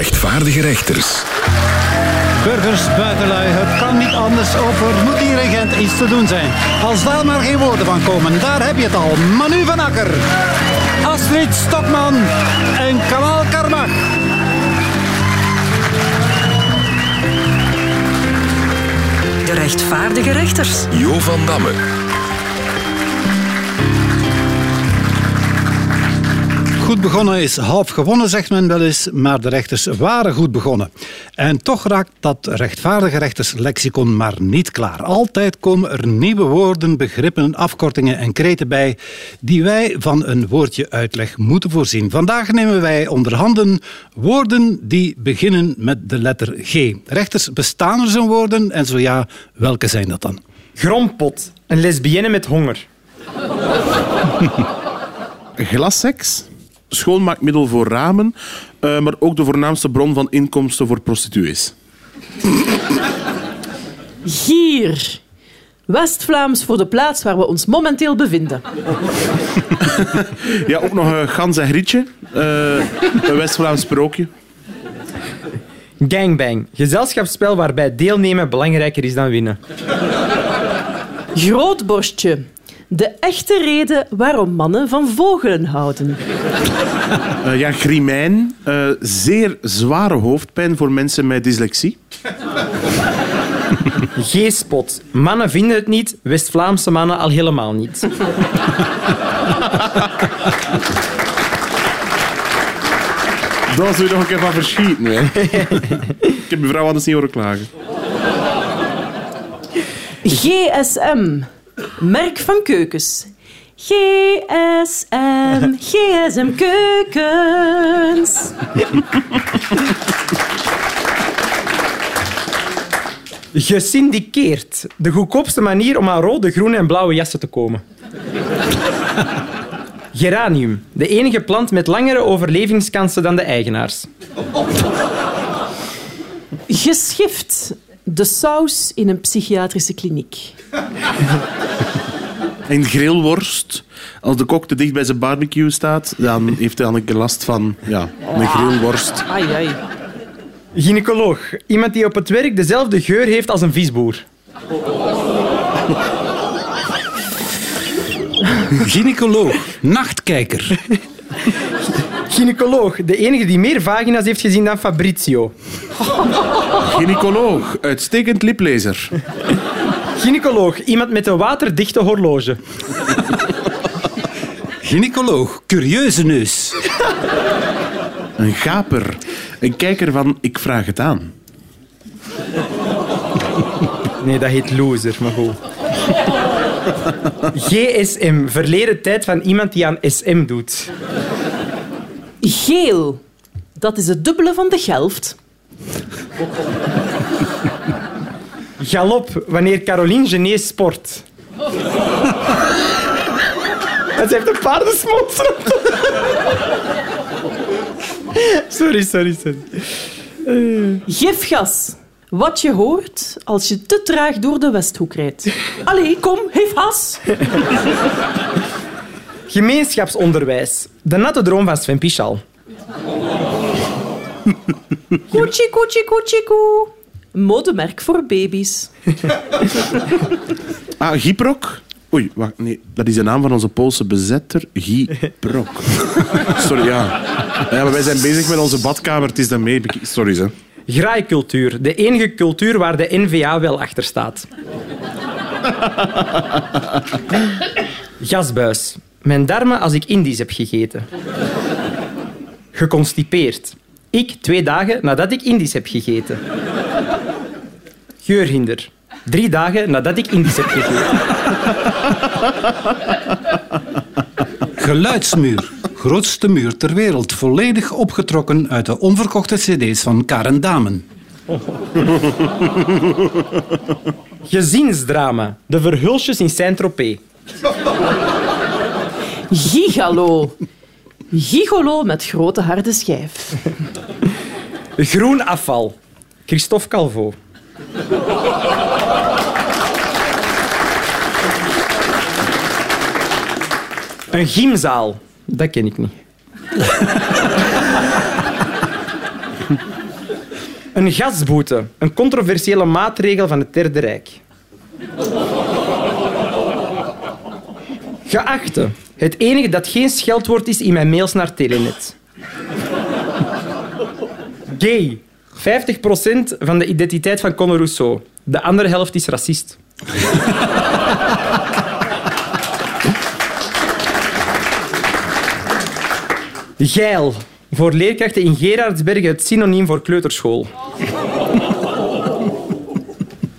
rechtvaardige rechters. Burgers, buitenlui, het kan niet anders of er moet hier in Gent iets te doen zijn. Als daar maar geen woorden van komen, daar heb je het al. Manu van Akker, Astrid Stokman en Kamal Karmach. De rechtvaardige rechters. Jo van Damme. Goed begonnen is half gewonnen, zegt men wel eens, maar de rechters waren goed begonnen. En toch raakt dat rechtvaardige rechterslexicon maar niet klaar. Altijd komen er nieuwe woorden, begrippen, afkortingen en kreten bij die wij van een woordje uitleg moeten voorzien. Vandaag nemen wij onder handen woorden die beginnen met de letter G. Rechters, bestaan er zo'n woorden? En zo ja, welke zijn dat dan? Grompot. Een lesbienne met honger. Glasseks, schoonmaakmiddel voor ramen, eh, maar ook de voornaamste bron van inkomsten voor prostituees. Gier. West-Vlaams voor de plaats waar we ons momenteel bevinden. Ja, ook nog een gans en grietje, eh, een West-Vlaams sprookje. Gangbang. Gezelschapsspel waarbij deelnemen belangrijker is dan winnen. Grootborstje. De echte reden waarom mannen van vogelen houden. Eh, ja, grimijn, eh, zeer zware hoofdpijn voor mensen met dyslexie. G-spot. Mannen vinden het niet, West-Vlaamse mannen al helemaal niet. Daar zou je nog een keer van verschieten. Hè. Ik heb mevrouw anders niet horen klagen. GSM. Merk van keukens. GSM. GSM keukens. Gesyndiceerd. De goedkoopste manier om aan rode, groene en blauwe jassen te komen. Geranium. De enige plant met langere overlevingskansen dan de eigenaars. Geschift. De saus in een psychiatrische kliniek. En grillworst. Als de kok te dicht bij zijn barbecue staat, dan heeft hij dan een keer last van ja, een grillworst. Ai, ai. Gynaecoloog. Iemand die op het werk dezelfde geur heeft als een visboer. Gynaecoloog, nachtkijker. Gynaecoloog. De enige die meer vagina's heeft gezien dan Fabrizio. Gynaecoloog, uitstekend liplezer. Gynaecoloog. Iemand met een waterdichte horloge. Gynaecoloog, curieuze neus. Een gaper. Een kijker van ik vraag het aan. Nee, dat heet loser, maar goed. GSM. Verleden tijd van iemand die aan SM doet. Geel. Dat is het dubbele van de gelft. Galop. Wanneer Caroline Genees sport. En ze heeft een paardensmot. Sorry, sorry, sorry. Gifgas. Wat je hoort als je te traag door de Westhoek rijdt. Allee, kom, geef. Gemeenschapsonderwijs. De natte droom van Sven Pichal. Koetsie, koetsie, koetsie, koe. Modemerk voor baby's. Ah, Gyprok? Oei, wacht, nee, dat is de naam van onze Poolse bezetter, Gyprok. Sorry, ja. ja. Maar wij zijn bezig met onze badkamer, het is daarmee. Sorry, hè. Graaikultuur. De enige cultuur waar de NVA wel achter staat. Gasbuis. Mijn darmen als ik Indisch heb gegeten. Geconstipeerd. Ik twee dagen nadat ik Indisch heb gegeten. Geurhinder. Drie dagen nadat ik Indisch heb gegeten. Geluidsmuur, grootste muur ter wereld, volledig opgetrokken uit de onverkochte cd's van Karen Damen. Gezinsdrama. De verhulsjes in Saint-Tropez. Gigalo. Gigolo met grote harde schijf. Groen afval. Christophe Calvo. Een gymzaal. Dat ken ik niet. Een gasboete. Een controversiële maatregel van het Derde Rijk. Geachte. Het enige dat geen scheldwoord is in mijn mails naar Telenet. Gay. 50% van de identiteit van Conor Rousseau. De andere helft is racist. Geil. Voor leerkrachten in Gerardsbergen het synoniem voor kleuterschool.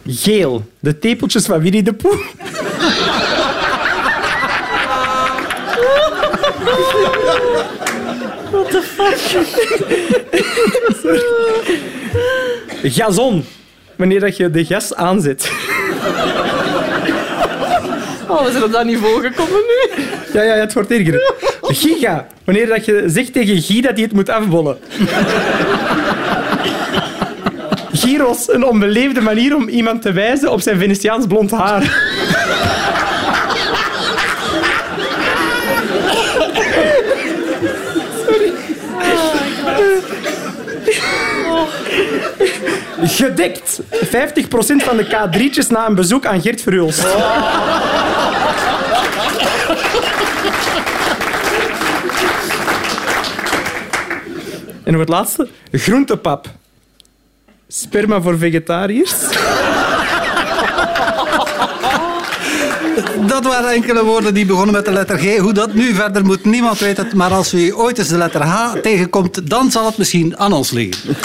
Geel. De tepeltjes van Winnie de Pooh. Gazon. Wanneer dat je de gas aanzet. Oh, we zijn op dat niveau gekomen nu. Ja, ja, het wordt erger. Giga. Wanneer dat je zegt tegen Guy dat hij het moet afbollen. Gyros. Een onbeleefde manier om iemand te wijzen op zijn Venetiaans blond haar. Gedekt. 50% van de K3'tjes na een bezoek aan Gert Verhulst. En nog het laatste. Groentepap. Sperma voor vegetariërs. Dat waren enkele woorden die begonnen met de letter G. Hoe dat nu verder moet, niemand weet het. Maar als u ooit eens de letter H tegenkomt, dan zal het misschien aan ons liggen.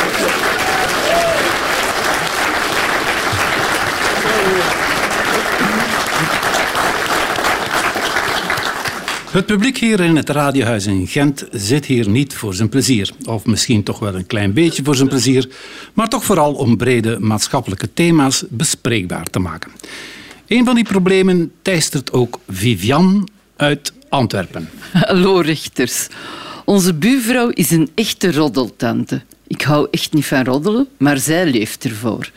Het publiek hier in het radiohuis in Gent zit hier niet voor zijn plezier. Of misschien toch wel een klein beetje voor zijn plezier, maar toch vooral om brede maatschappelijke thema's bespreekbaar te maken. Een van die problemen teistert ook Vivian uit Antwerpen. Hallo rechters. Onze buurvrouw is een echte roddeltante. Ik hou echt niet van roddelen, maar zij leeft ervoor.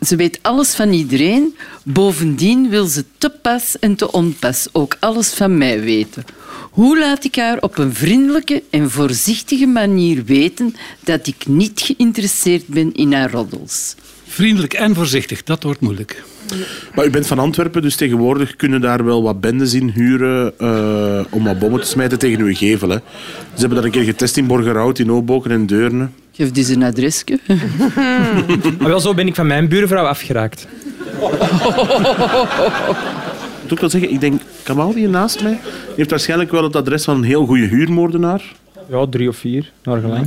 Ze weet alles van iedereen. Bovendien wil ze te pas en te onpas ook alles van mij weten. Hoe laat ik haar op een vriendelijke en voorzichtige manier weten dat ik niet geïnteresseerd ben in haar roddels? Vriendelijk en voorzichtig, dat wordt moeilijk. Maar u bent van Antwerpen, dus tegenwoordig kunnen daar wel wat bendes in huren eh, om wat bommen te smijten tegen uw gevel. Hè. Ze hebben dat een keer getest in Borgerhout, in Oboken en Deurne. Geef dus een adresje. Maar wel zo ben ik van mijn buurvrouw afgeraakt. Ik moet ook wel zeggen, ik denk, Kamal hier naast mij, die heeft waarschijnlijk wel het adres van een heel goede huurmoordenaar. Ja, drie of vier, naar gelang.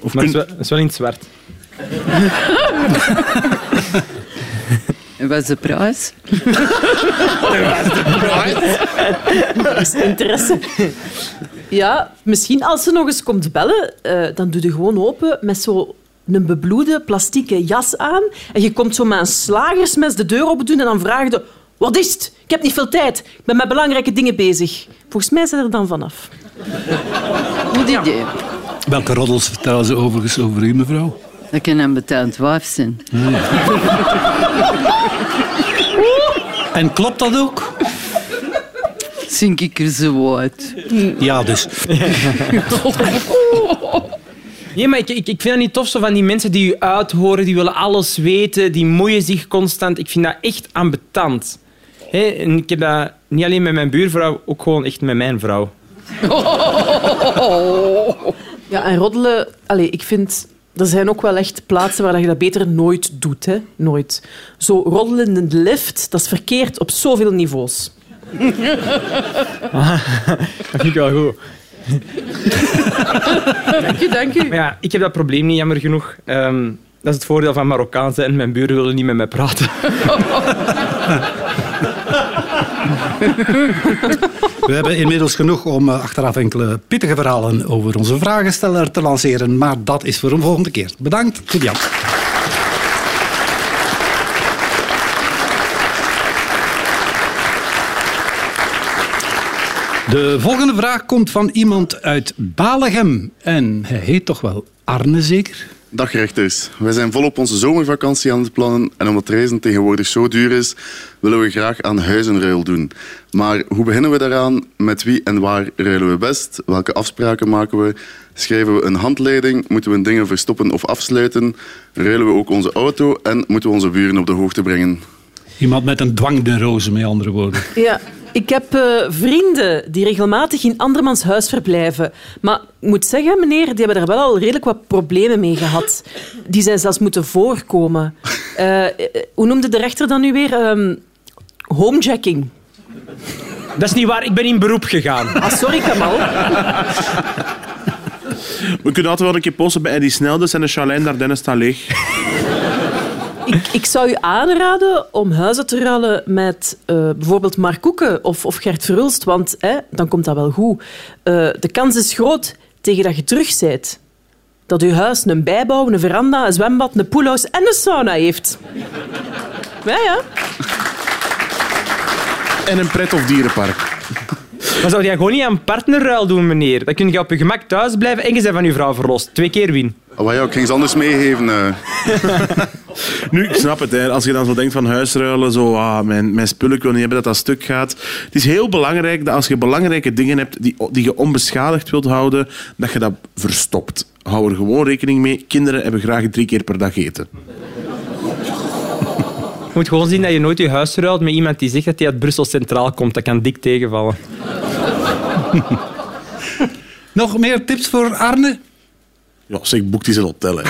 Of Maar het kun- is wel, het is wel in het zwart. En wat is de prijs? is interesse. Ja, misschien als ze nog eens komt bellen, eh, dan doe je gewoon open met zo een bebloede plastieke jas aan. En je komt zo met een slagersmes de deur open doen en dan vraag je... Wat is het? Ik heb niet veel tijd. Ik ben met belangrijke dingen bezig. Volgens mij zijn er dan vanaf. Goed idee. Welke roddels vertellen ze overigens over u, mevrouw? Dat kan een betaald wijf zijn. En klopt dat ook? Zink ik er zo uit. Ja, dus. Nee, maar ik, ik, ik vind dat niet tof zo van die mensen die u uithoren, die willen alles weten, die moeien zich constant. Ik vind dat echt ambetant. Hé, en ik heb dat niet alleen met mijn buurvrouw, ook gewoon echt met mijn vrouw. Ja, en roddelen... Allee, ik vind... Er zijn ook wel echt plaatsen waar je dat beter nooit doet. Hè? Nooit. Zo roddelen in de lift, dat is verkeerd op zoveel niveaus. Dat vind ik wel goed. Dank u, dank u. Maar ja, ik heb dat probleem niet, jammer genoeg. Ehm, dat is het voordeel van Marokkaan zijn. Mijn buren willen niet met mij praten. We hebben inmiddels genoeg om eh, achteraf enkele pittige verhalen over onze vragensteller te lanceren, maar dat is voor een volgende keer. Bedankt, Vivian. De volgende vraag komt van iemand uit Balegem. En hij heet toch wel Arne, zeker? Dag rechters. Wij zijn volop onze zomervakantie aan het plannen en omdat reizen tegenwoordig zo duur is, willen we graag aan huizenruil doen. Maar hoe beginnen we daaraan? Met wie en waar ruilen we best? Welke afspraken maken we? Schrijven we een handleiding? Moeten we dingen verstoppen of afsluiten? Ruilen we ook onze auto en moeten we onze buren op de hoogte brengen? Iemand met een dwangneurose, met andere woorden. Ja, ik heb eh, vrienden die regelmatig in andermans huis verblijven. Maar ik moet zeggen, meneer, die hebben daar wel al redelijk wat problemen mee gehad. Die zijn zelfs moeten voorkomen. Eh, eh, hoe noemde de rechter dan nu weer? Ehm, homejacking. Dat is niet waar, ik ben in beroep gegaan. Ah, sorry, Kamal. We kunnen altijd wel een keer posten bij Eddie Sneldes en de Charlijn Dardenne staan leeg. Ik, ik zou u aanraden om huizen te ruilen met eh, bijvoorbeeld Mark Koeken of, of Gert Verhulst, want hè, dan komt dat wel goed. Eh, de kans is groot tegen dat je terug bent. Dat uw huis een bijbouw, een veranda, een zwembad, een poolhouse en een sauna heeft. Ja, ja. En een pret- of dierenpark. Maar zou jij gewoon niet aan partnerruil doen, meneer? Dan kun je op je gemak thuis blijven en je bent van je vrouw verlost. Twee keer win. Oh, ja, ik ging ze anders meegeven. eh. Nu, ik snap het. Hè. Als je dan zo denkt van huisruilen, zo, ah, mijn, mijn spullen, ik wil niet hebben dat dat stuk gaat. Het is heel belangrijk dat als je belangrijke dingen hebt die, die je onbeschadigd wilt houden, dat je dat verstopt. Hou er gewoon rekening mee. Kinderen hebben graag drie keer per dag eten. Je moet gewoon zien dat je nooit je huis ruilt met iemand die zegt dat hij uit Brussel Centraal komt. Dat kan dik tegenvallen. Nog meer tips voor Arne? Ja, zeg, boek die zijn hotel.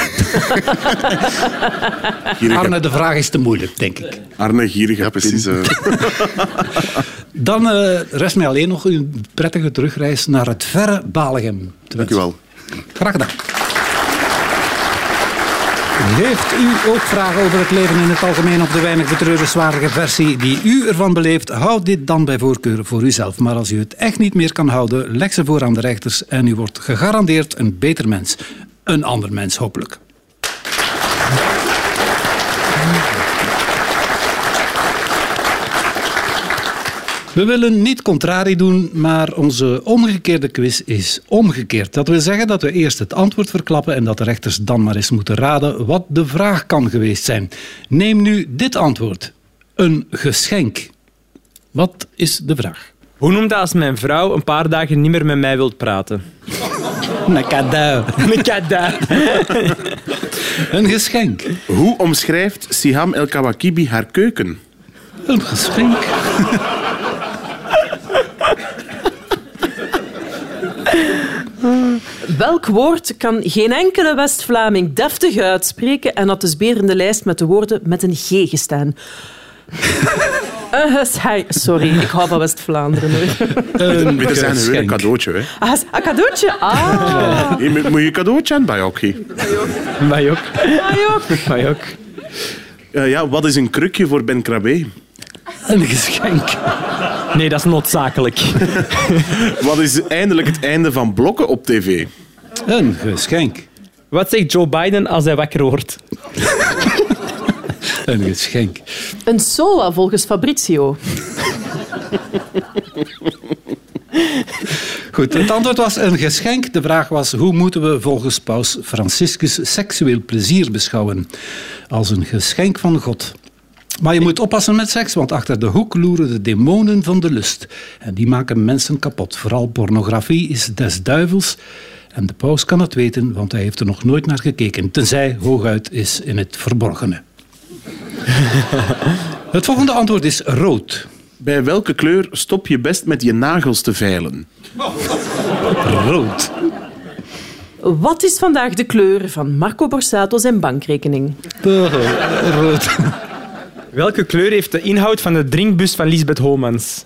Arne, de vraag is te moeilijk, denk ik. Arne Gierige Ja, precies. eh. Dan eh, rest mij alleen nog een prettige terugreis naar het verre Balegem. Dank u wensen. wel. Graag gedaan. Heeft u ook vragen over het leven in het algemeen of de weinig betreurenswaardige versie die u ervan beleeft? Houd dit dan bij voorkeur voor uzelf. Maar als u het echt niet meer kan houden, leg ze voor aan de rechters en u wordt gegarandeerd een beter mens. Een ander mens, hopelijk. We willen niet contrari doen, maar onze omgekeerde quiz is omgekeerd. Dat wil zeggen dat we eerst het antwoord verklappen en dat de rechters dan maar eens moeten raden wat de vraag kan geweest zijn. Neem nu dit antwoord. Een geschenk. Wat is de vraag? Hoe noemt dat als mijn vrouw een paar dagen niet meer met mij wilt praten? Een cadeau. Een cadeau. Een geschenk. Hoe omschrijft Siham El Kawakibi haar keuken? Een geschenk. Welk woord kan geen enkele West-Vlaming deftig uitspreken en had dus beer in de lijst met de woorden met een G gestaan? Een geschenk. Sorry, ik hou van West-Vlaanderen. Een Er zijn een geschenk. cadeautje. Hè. Ah, een cadeautje? Ah, Je moet je een cadeautje aan bij ook. Mij ook. ah, joh. Mij ook. Eh, ja, wat is een krukje voor Ben Krabbe? Een geschenk. Nee, dat is noodzakelijk. Wat is eindelijk het einde van blokken op tv? Een geschenk. Wat zegt Joe Biden als hij wakker wordt? Een geschenk. Een SOA volgens Fabrizio. Goed, het antwoord was een geschenk. De vraag was hoe moeten we volgens paus Franciscus seksueel plezier beschouwen? Als een geschenk van God. Maar je moet oppassen met seks, want achter de hoek loeren de demonen van de lust. En die maken mensen kapot. Vooral pornografie is des duivels. En de paus kan het weten, want hij heeft er nog nooit naar gekeken. Tenzij hooguit is in het verborgene. Het volgende antwoord is rood. Bij welke kleur stop je best met je nagels te veilen? Rood. Wat is vandaag de kleur van Marco Borsato zijn bankrekening? Rood. Welke kleur heeft de inhoud van de drinkbus van Lisbeth Homans?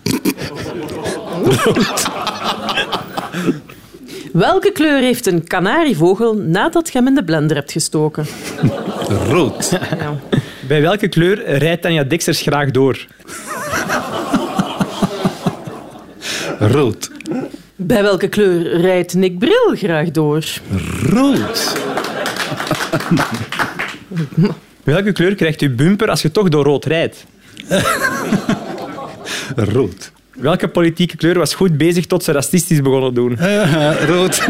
Welke kleur heeft een kanarievogel nadat je hem in de blender hebt gestoken? Rood. Bij welke kleur rijdt Tanja Dexers graag door? Rood. Bij welke kleur rijdt Nick Bril graag door? Rood. Welke kleur krijgt uw bumper als je toch door rood rijdt? Rood. Welke politieke kleur was goed bezig tot ze racistisch begonnen doen? Rood.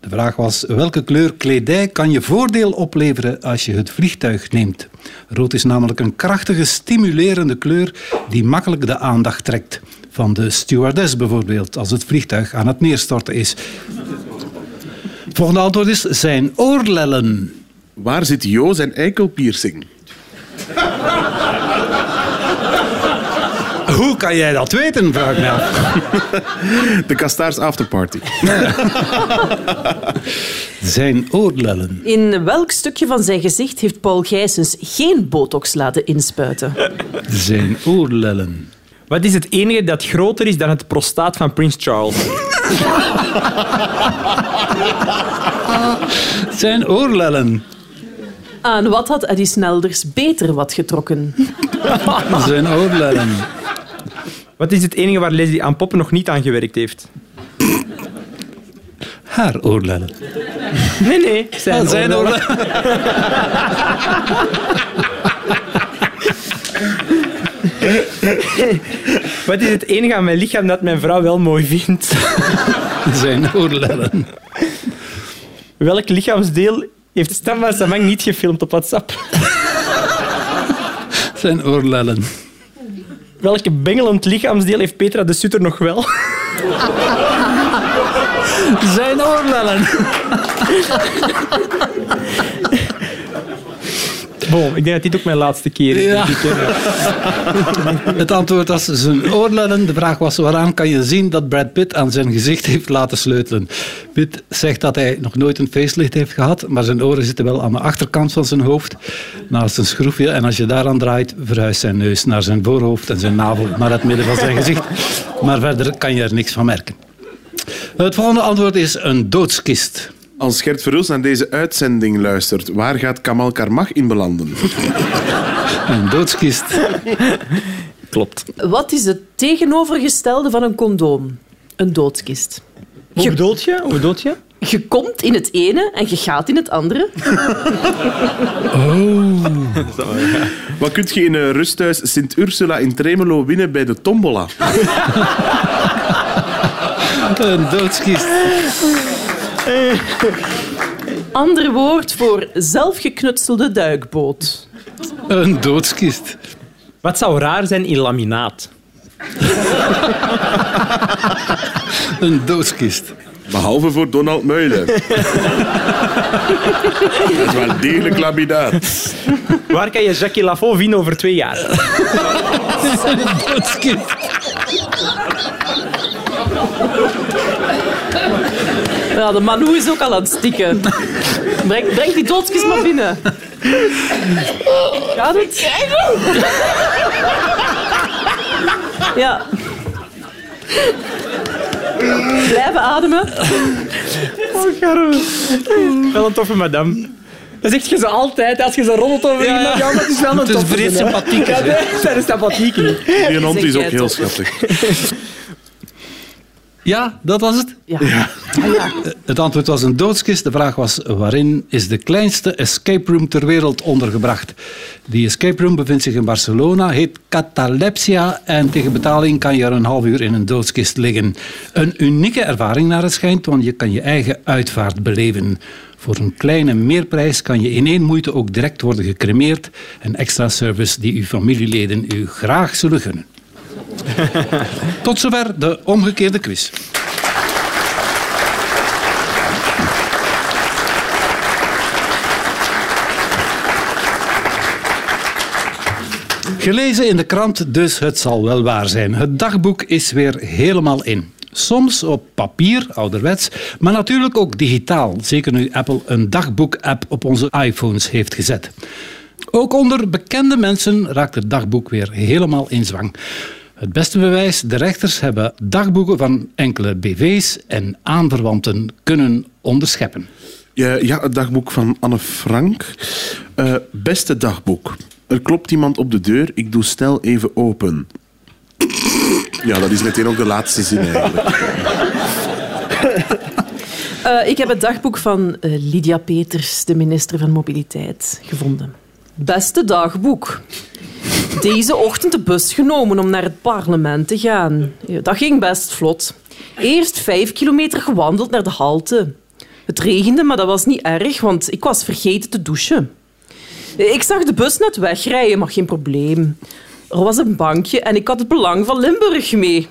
De vraag was: welke kleur kledij kan je voordeel opleveren als je het vliegtuig neemt? Rood is namelijk een krachtige, stimulerende kleur die makkelijk de aandacht trekt. Van de stewardess bijvoorbeeld, als het vliegtuig aan het neerstorten is. Volgende antwoord is zijn oorlellen. Waar zit Jo zijn eikelpiercing? Hoe kan jij dat weten, vraag ik me af. De Kastaars Afterparty. Zijn oorlellen. In welk stukje van zijn gezicht heeft Paul Gijsens geen botox laten inspuiten? Zijn oorlellen. Wat is het enige dat groter is dan het prostaat van Prins Charles? Zijn oorlellen. Aan wat had Eddie Snelders beter wat getrokken? Zijn oorlellen. Wat is het enige waar Leslie aan Poppen nog niet aan gewerkt heeft? Haar oorlellen. Nee, nee. Zijn, Zijn oorlellen. oorlellen. Wat is het enige aan mijn lichaam dat mijn vrouw wel mooi vindt? Zijn oorlellen. Welk lichaamsdeel heeft Stam van Samang niet gefilmd op WhatsApp? Zijn oorlellen. Welke bengelend lichaamsdeel heeft Petra de Sutter nog wel? Zijn oorlellen. Ik denk dat dit ook mijn laatste keer is. Ja. Het antwoord was zijn oorlellen. De vraag was waaraan kan je zien dat Brad Pitt aan zijn gezicht heeft laten sleutelen. Pitt zegt dat hij nog nooit een facelift heeft gehad, maar zijn oren zitten wel aan de achterkant van zijn hoofd, naast een schroefje. En als je daaraan draait, verhuist zijn neus naar zijn voorhoofd en zijn navel naar het midden van zijn gezicht. Maar verder kan je er niks van merken. Het volgende antwoord is een doodskist. Als Gert Verhulst naar deze uitzending luistert, waar gaat Kamal Karmach in belanden? Een doodskist. Klopt. Wat is het tegenovergestelde van een condoom? Een doodskist. Hoe bedoelt je? Hoe bedoelt je? Je komt in het ene en je gaat in het andere. Wat kun je in een rusthuis Sint Ursula in Tremelo winnen bij de tombola? Een doodskist. Ander woord voor zelfgeknutselde duikboot. Een doodskist. Wat zou raar zijn in laminaat? Een doodskist. Behalve voor Donald Meulen. Dat is wel degelijk laminaat. Waar kan je Jacques Lafont vinden over twee jaar? Een doodskist. Ja, de Manu is ook al aan het stikken. Breng, breng die doodskist maar binnen. Gaat het? Ja. Blijven ademen. Oh, Garme. Wel een toffe madame. Dat zegt je zo altijd, als je zo roddelt over Ja, ja. iemand. Ja, het is wel een Het is toffe. vreed hè. sympathiek, Ja, dat is sympathiek. Die hond is ook heel schattig. Ja, dat was het. Ja. Ja. Het antwoord was een doodskist. De vraag was waarin is de kleinste escape room ter wereld ondergebracht. Die escape room bevindt zich in Barcelona, heet Catalepsia en tegen betaling kan je er een half uur in een doodskist liggen. Een unieke ervaring naar het schijnt, want je kan je eigen uitvaart beleven. Voor een kleine meerprijs kan je in één moeite ook direct worden gecremeerd. Een extra service die uw familieleden u graag zullen gunnen. Tot zover de omgekeerde quiz. Gelezen in de krant, dus het zal wel waar zijn. Het dagboek is weer helemaal in. Soms op papier, ouderwets, maar natuurlijk ook digitaal. Zeker nu Apple een dagboek-app op onze iPhones heeft gezet. Ook onder bekende mensen raakt het dagboek weer helemaal in zwang. Het beste bewijs, de rechters hebben dagboeken van enkele BV's en aanverwanten kunnen onderscheppen. Ja, ja, het dagboek van Anne Frank. Eh, beste dagboek. Er klopt iemand op de deur. Ik doe snel even open. Ja, dat is meteen ook de laatste zin. Eh, ik heb het dagboek van eh, Lydia Peters, de minister van Mobiliteit, gevonden. Beste dagboek. Deze ochtend de bus genomen om naar het parlement te gaan. Dat ging best vlot. Eerst vijf kilometer gewandeld naar de halte. Het regende, maar dat was niet erg, want ik was vergeten te douchen. Ik zag de bus net wegrijden, maar geen probleem. Er was een bankje en ik had het belang van Limburg mee.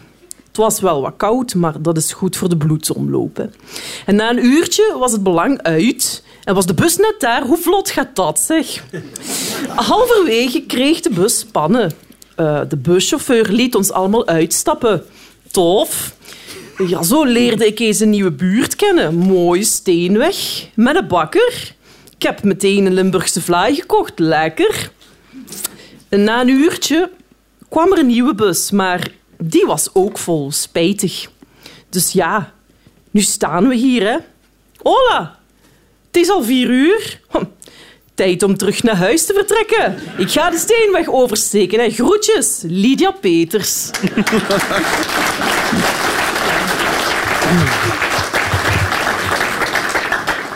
Het was wel wat koud, maar dat is goed voor de bloedsomloop. hè. En na een uurtje was het belang uit en was de bus net daar. Hoe vlot gaat dat, zeg? Halverwege kreeg de bus pannen. Eh, de buschauffeur liet ons allemaal uitstappen. Tof. Ja, zo leerde ik eens een nieuwe buurt kennen. Mooie steenweg, met een bakker. Ik heb meteen een Limburgse vlaai gekocht. Lekker. En na een uurtje kwam er een nieuwe bus, maar die was ook vol. Spijtig. Dus ja, nu staan we hier, hè. Hola, het is al vier uur. Hm, Tijd om terug naar huis te vertrekken. Ik ga de steenweg oversteken. Hè. Groetjes, Lydia Peters.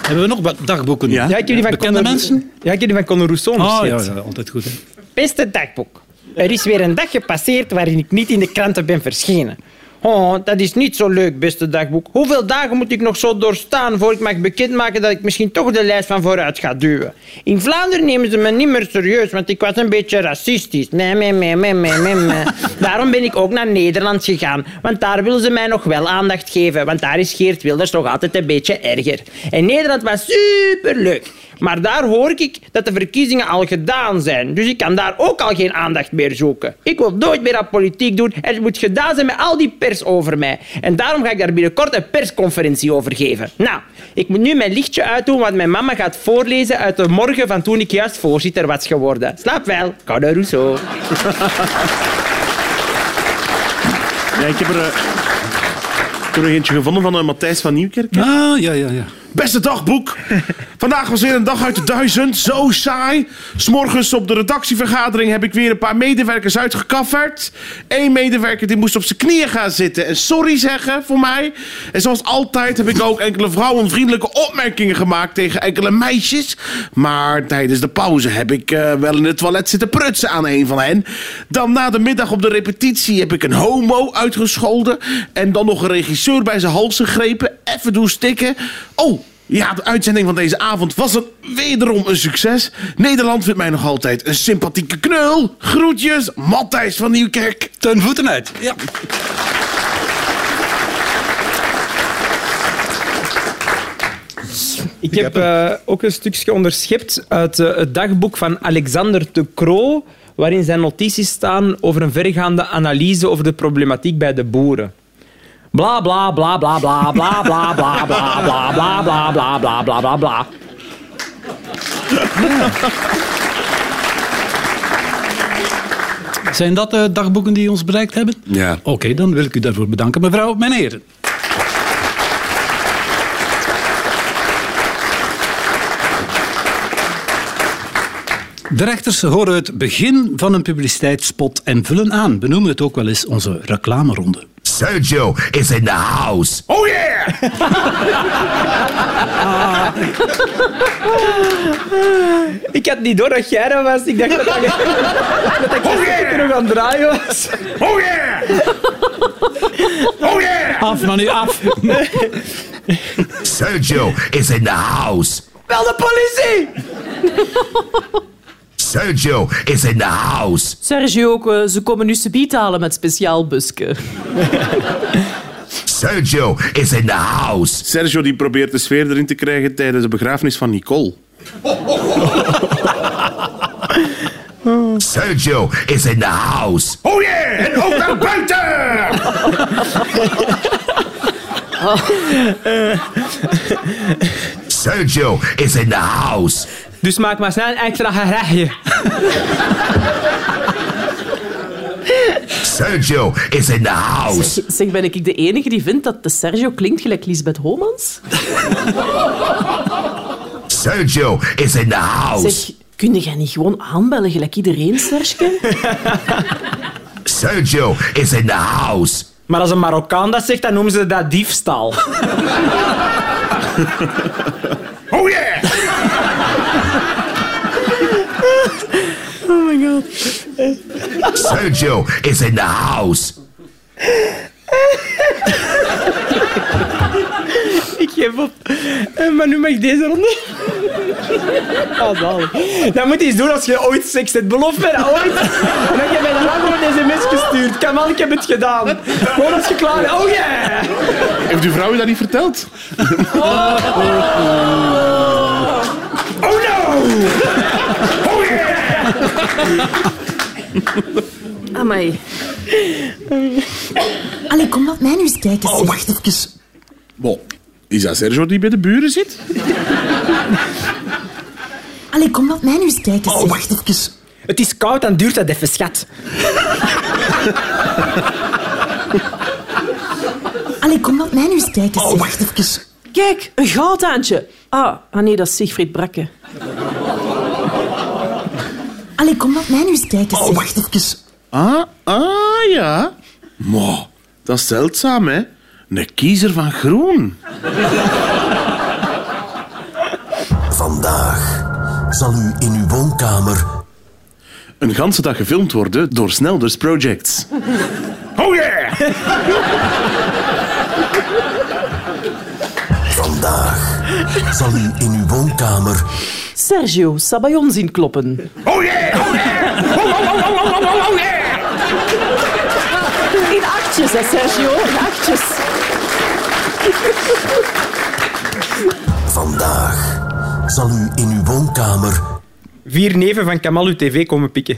Hebben we nog wat dagboeken? Ja. Ja, ik heb die van Bekende Conor- mensen? Ja, ik heb die van Conor Rousseau Ah, ja, altijd goed. Hè. Beste dagboek. Er is weer een dag gepasseerd waarin ik niet in de kranten ben verschenen. Oh, dat is niet zo leuk, beste dagboek. Hoeveel dagen moet ik nog zo doorstaan voor ik mag bekendmaken dat ik misschien toch de lijst van vooruit ga duwen? In Vlaanderen nemen ze me niet meer serieus, want ik was een beetje racistisch. Nee, nee, nee, nee, nee, nee. Daarom ben ik ook naar Nederland gegaan, want daar willen ze mij nog wel aandacht geven, want daar is Geert Wilders nog altijd een beetje erger. En Nederland was superleuk. Maar daar hoor ik dat de verkiezingen al gedaan zijn. Dus ik kan daar ook al geen aandacht meer zoeken. Ik wil nooit meer aan politiek doen en het moet gedaan zijn met al die pers over mij. En daarom ga ik daar binnenkort een persconferentie over geven. Nou, ik moet nu mijn lichtje uitdoen, want mijn mama gaat voorlezen uit de morgen van toen ik juist voorzitter was geworden. Slaap wel, Conor Rousseau. Ja, ik heb er, eh, ik heb er eentje gevonden van eh, Matthijs van Nieuwkerk. Ah, ja, ja, ja. Beste dagboek. Vandaag was weer een dag uit de duizend. Zo saai. S'morgens op de redactievergadering heb ik weer een paar medewerkers uitgekafferd. Eén medewerker die moest op zijn knieën gaan zitten en sorry zeggen voor mij. En zoals altijd heb ik ook enkele vrouwenvriendelijke opmerkingen gemaakt tegen enkele meisjes. Maar tijdens de pauze heb ik eh, wel in het toilet zitten prutsen aan een van hen. Dan na de middag op de repetitie heb ik een homo uitgescholden. En dan nog een regisseur bij zijn hals gegrepen. Even doen stikken. Oh, ja, de uitzending van deze avond was een, wederom een succes. Nederland vindt mij nog altijd een sympathieke knul. Groetjes, Matthijs van Nieuwkerk. Ten voeten uit. Ja. Ik heb eh, ook een stukje onderschept uit eh, het dagboek van Alexander de Croo, waarin zijn notities staan over een vergaande analyse over de problematiek bij de boeren. Bla bla bla bla bla bla bla bla bla bla bla bla bla bla bla bla bla. Zijn dat de dagboeken die ons bereikt hebben? Ja. Oké, dan wil ik u daarvoor bedanken, mevrouw, mijn heren. De rechters horen het begin van een publiciteitsspot en vullen aan. We noemen het ook wel eens onze reclameronde. Sergio is in the house. Oh yeah! Ik had niet door dat jij dat was. Ik dacht dat dat, dat ik een stukje nog aan het draaien was. Oh yeah! Oh yeah! Af, maar nu af. Sergio is in the house. Wel de politie! Sergio is in the house. Sergio, ook, eh, ze komen nu subiet halen met speciaal busken. Sergio is in the house. Sergio die probeert de sfeer erin te krijgen tijdens de begrafenis van Nicole. Sergio is in the house. Oh yeah! En ook naar buiten! Sergio is in the house. Dus maak maar snel een extra gerechtje. Sergio is in the house. Zeg, ben ik de enige die vindt dat de Sergio klinkt gelijk Lisbeth Homans? Sergio is in the house. Zeg, kun jij niet gewoon aanbellen gelijk iedereen, Serge? Sergio is in the house. Maar als een Marokkaan dat zegt, dan noemen ze dat diefstal. Oh yeah! Sergio is in the house. Ik geef op. Eh, Maar nu mag ik deze ronde. Ah, zalig. Dat moet je eens doen als je ooit seks hebt. Beloof mij dat ooit. En dan heb je mij daarna gewoon een sms gestuurd. Kamal, ik heb het gedaan. Gewoon als je klaar bent. Oh yeah! Heeft uw vrouw u dat niet verteld? Oh no! Oh! Amai. Allee, kom laat mij nu eens kijken. Oh, zeg. wacht even. Bon. Is dat Sergio die bij de buren zit? Allee, kom laat mij nu eens kijken. Oh, zeg. wacht even. Het is koud, dan duurt dat even, schat. Allee, kom laat mij nu eens kijken. Oh, wacht even. Kijk, een goudhaantje. Ah, ah nee, dat is Siegfried Brakke. Allee, kom laat mij nu eens kijken. Oh, zeg. wacht even. Ah, ah ja. Mo, dat is zeldzaam, hè? Een kiezer van groen. Vandaag zal u in uw woonkamer Een ganse dag gefilmd worden door Snelders Projects. Oh yeah! Vandaag zal u in uw woonkamer Sergio Sabayon zien kloppen. Oh yeah! Oh yeah! Oh, oh, oh, oh, oh, oh, oh, yeah! In achtjes, hè, Sergio. In achtjes. Vandaag zal u in uw woonkamer Vier neven van Kamal uw tv komen pikken.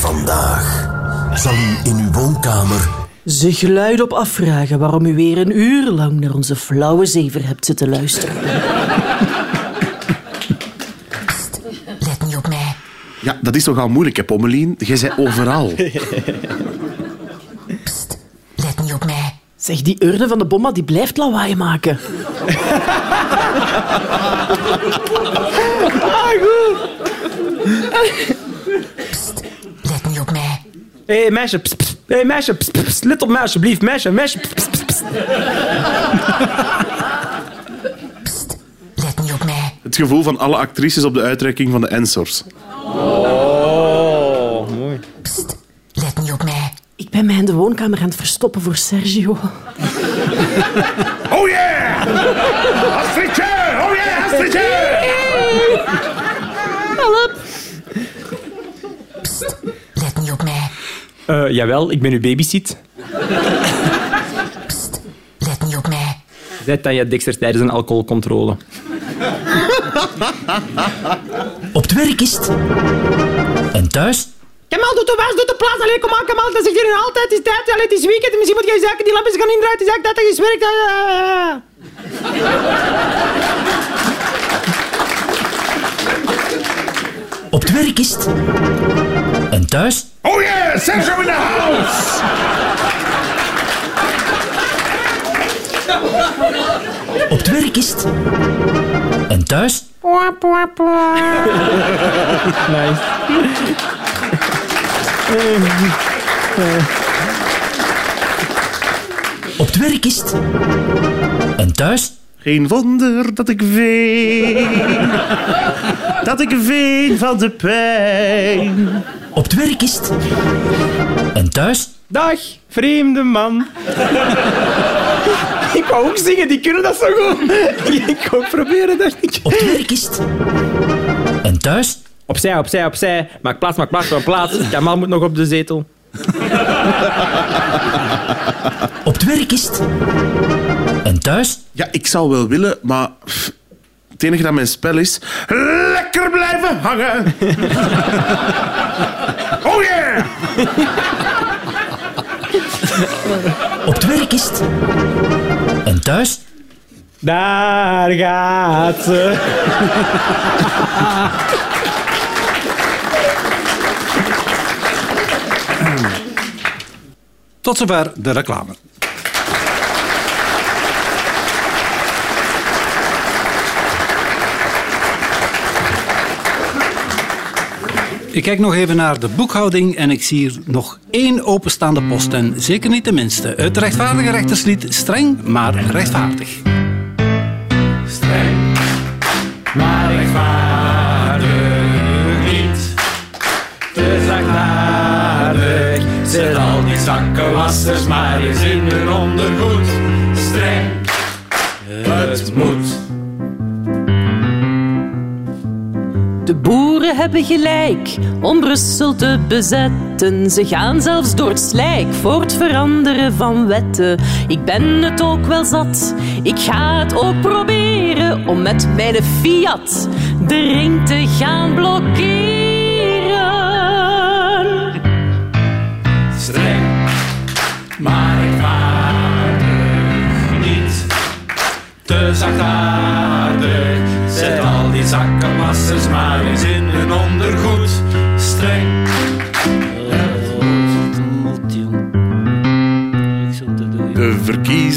Vandaag zal u in uw woonkamer Zich luid op afvragen waarom u weer een uur lang naar onze flauwe zever hebt zitten luisteren. Let niet op mij. Ja, dat is toch al moeilijk, hè, Pommelien? Jij bent overal. Let niet op mij. Zeg, die urde van de bomma die blijft lawaai maken. Op mij. Hé, hey, meisje. Pst, pst. hey, meisje. Pst, pst, pst. Let op mij, alsjeblieft. Meisje, meisje. Pst, pst, pst, pst. Let niet op mij. Het gevoel van alle actrices op de uitreiking van de Ensors. Oh, mooi. Let niet op mij. Ik ben mij in de woonkamer aan het verstoppen voor Sergio. Oh yeah! Astridje! Oh yeah, Astridje! Let niet op Eh, jawel, ik ben uw babysit. Let niet op mij. Zet je Dexter tijdens een alcoholcontrole. op het werk is. het. En thuis? Kamal, doe de was, doe de plaats. Allee, kom aan, Kamal. Dat zegt hier nu altijd. Het is tijd. Allee, het is weekend. Misschien moet je zaken die lampjes gaan indraaien. Het is eigenlijk tijd dat je werkt. Ah. Op het werk is. het. En thuis? Oh yeah, Sergio in the house! Op het werk is. het. En thuis? Nice. Op het werk is. het. En thuis? Geen wonder dat ik ween. Dat ik ween van de pijn. Op het werk is. het. En thuis? Dag, vreemde man. ik wou ook zingen, die kunnen dat zo goed. ik wou ook proberen, dacht ik. Op het werk is. het. En thuis? Opzij, opzij, opzij. Maak plaats, maak plaats, maak plaats. Kamal moet nog op de zetel. Op het werk is. het. En thuis? Ja, ik zou wel willen, maar het enige dat mijn spel is... Lekker blijven hangen! oh yeah! Op het werk is. het. En thuis? Daar gaat ze. Tot zover de reclame. Ik kijk nog even naar de boekhouding en ik zie hier nog één openstaande post. En zeker niet de minste. Het rechtvaardige rechterslied. Streng, maar rechtvaardig. Streng, maar rechtvaardig niet. Te zachtaardig, zet al die zakkenwassers maar eens in hun ondergoed. het moet. Hebben gelijk om Brussel te bezetten. Ze gaan zelfs door slijk voor het veranderen van wetten. Ik ben het ook wel zat, ik ga het ook proberen om met mijn Fiat de ring te gaan blokkeren. Streng, maar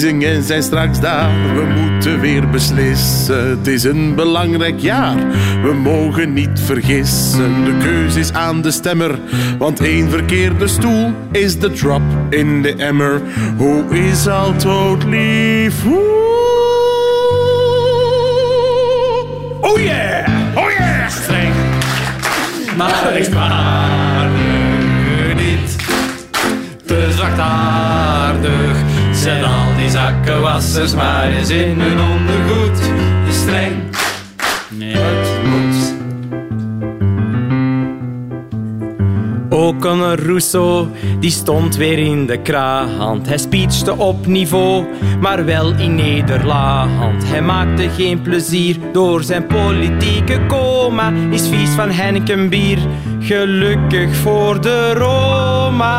verkiezingen zijn straks daar, we moeten weer beslissen. Het is een belangrijk jaar, we mogen niet vergissen. De keuze is aan de stemmer, want één verkeerde stoel is de drop in de emmer. Hoe is al dood lief? Oh yeah, oh yeah! Streng, maar rechtvaardig niet. Te zachtaardig. Zet die zakkenwassers maar eens in hun ondergoed. Streng, het moet. Ook een Rousseau, die stond weer in de krant. Hij speechte op niveau, maar wel in Nederland. Hij maakte geen plezier door zijn politieke coma. Is vies van Heineken bier, gelukkig voor de Roma.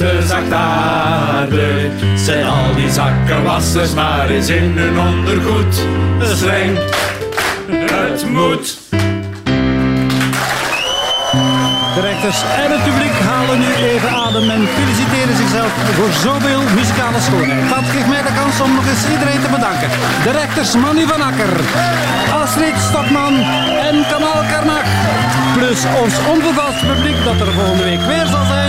Te zachtaardig. Zet al die zakkenwassers maar eens in hun ondergoed. Streng, het moet. De rechters en het publiek halen nu even adem en feliciteren zichzelf voor zoveel muzikale schoonheid. Dat geeft mij de kans om nog eens iedereen te bedanken. De rechters Manu van Akker, Astrid Stokman en Kamal Karnak. Plus ons onvervalst publiek dat er volgende week weer zal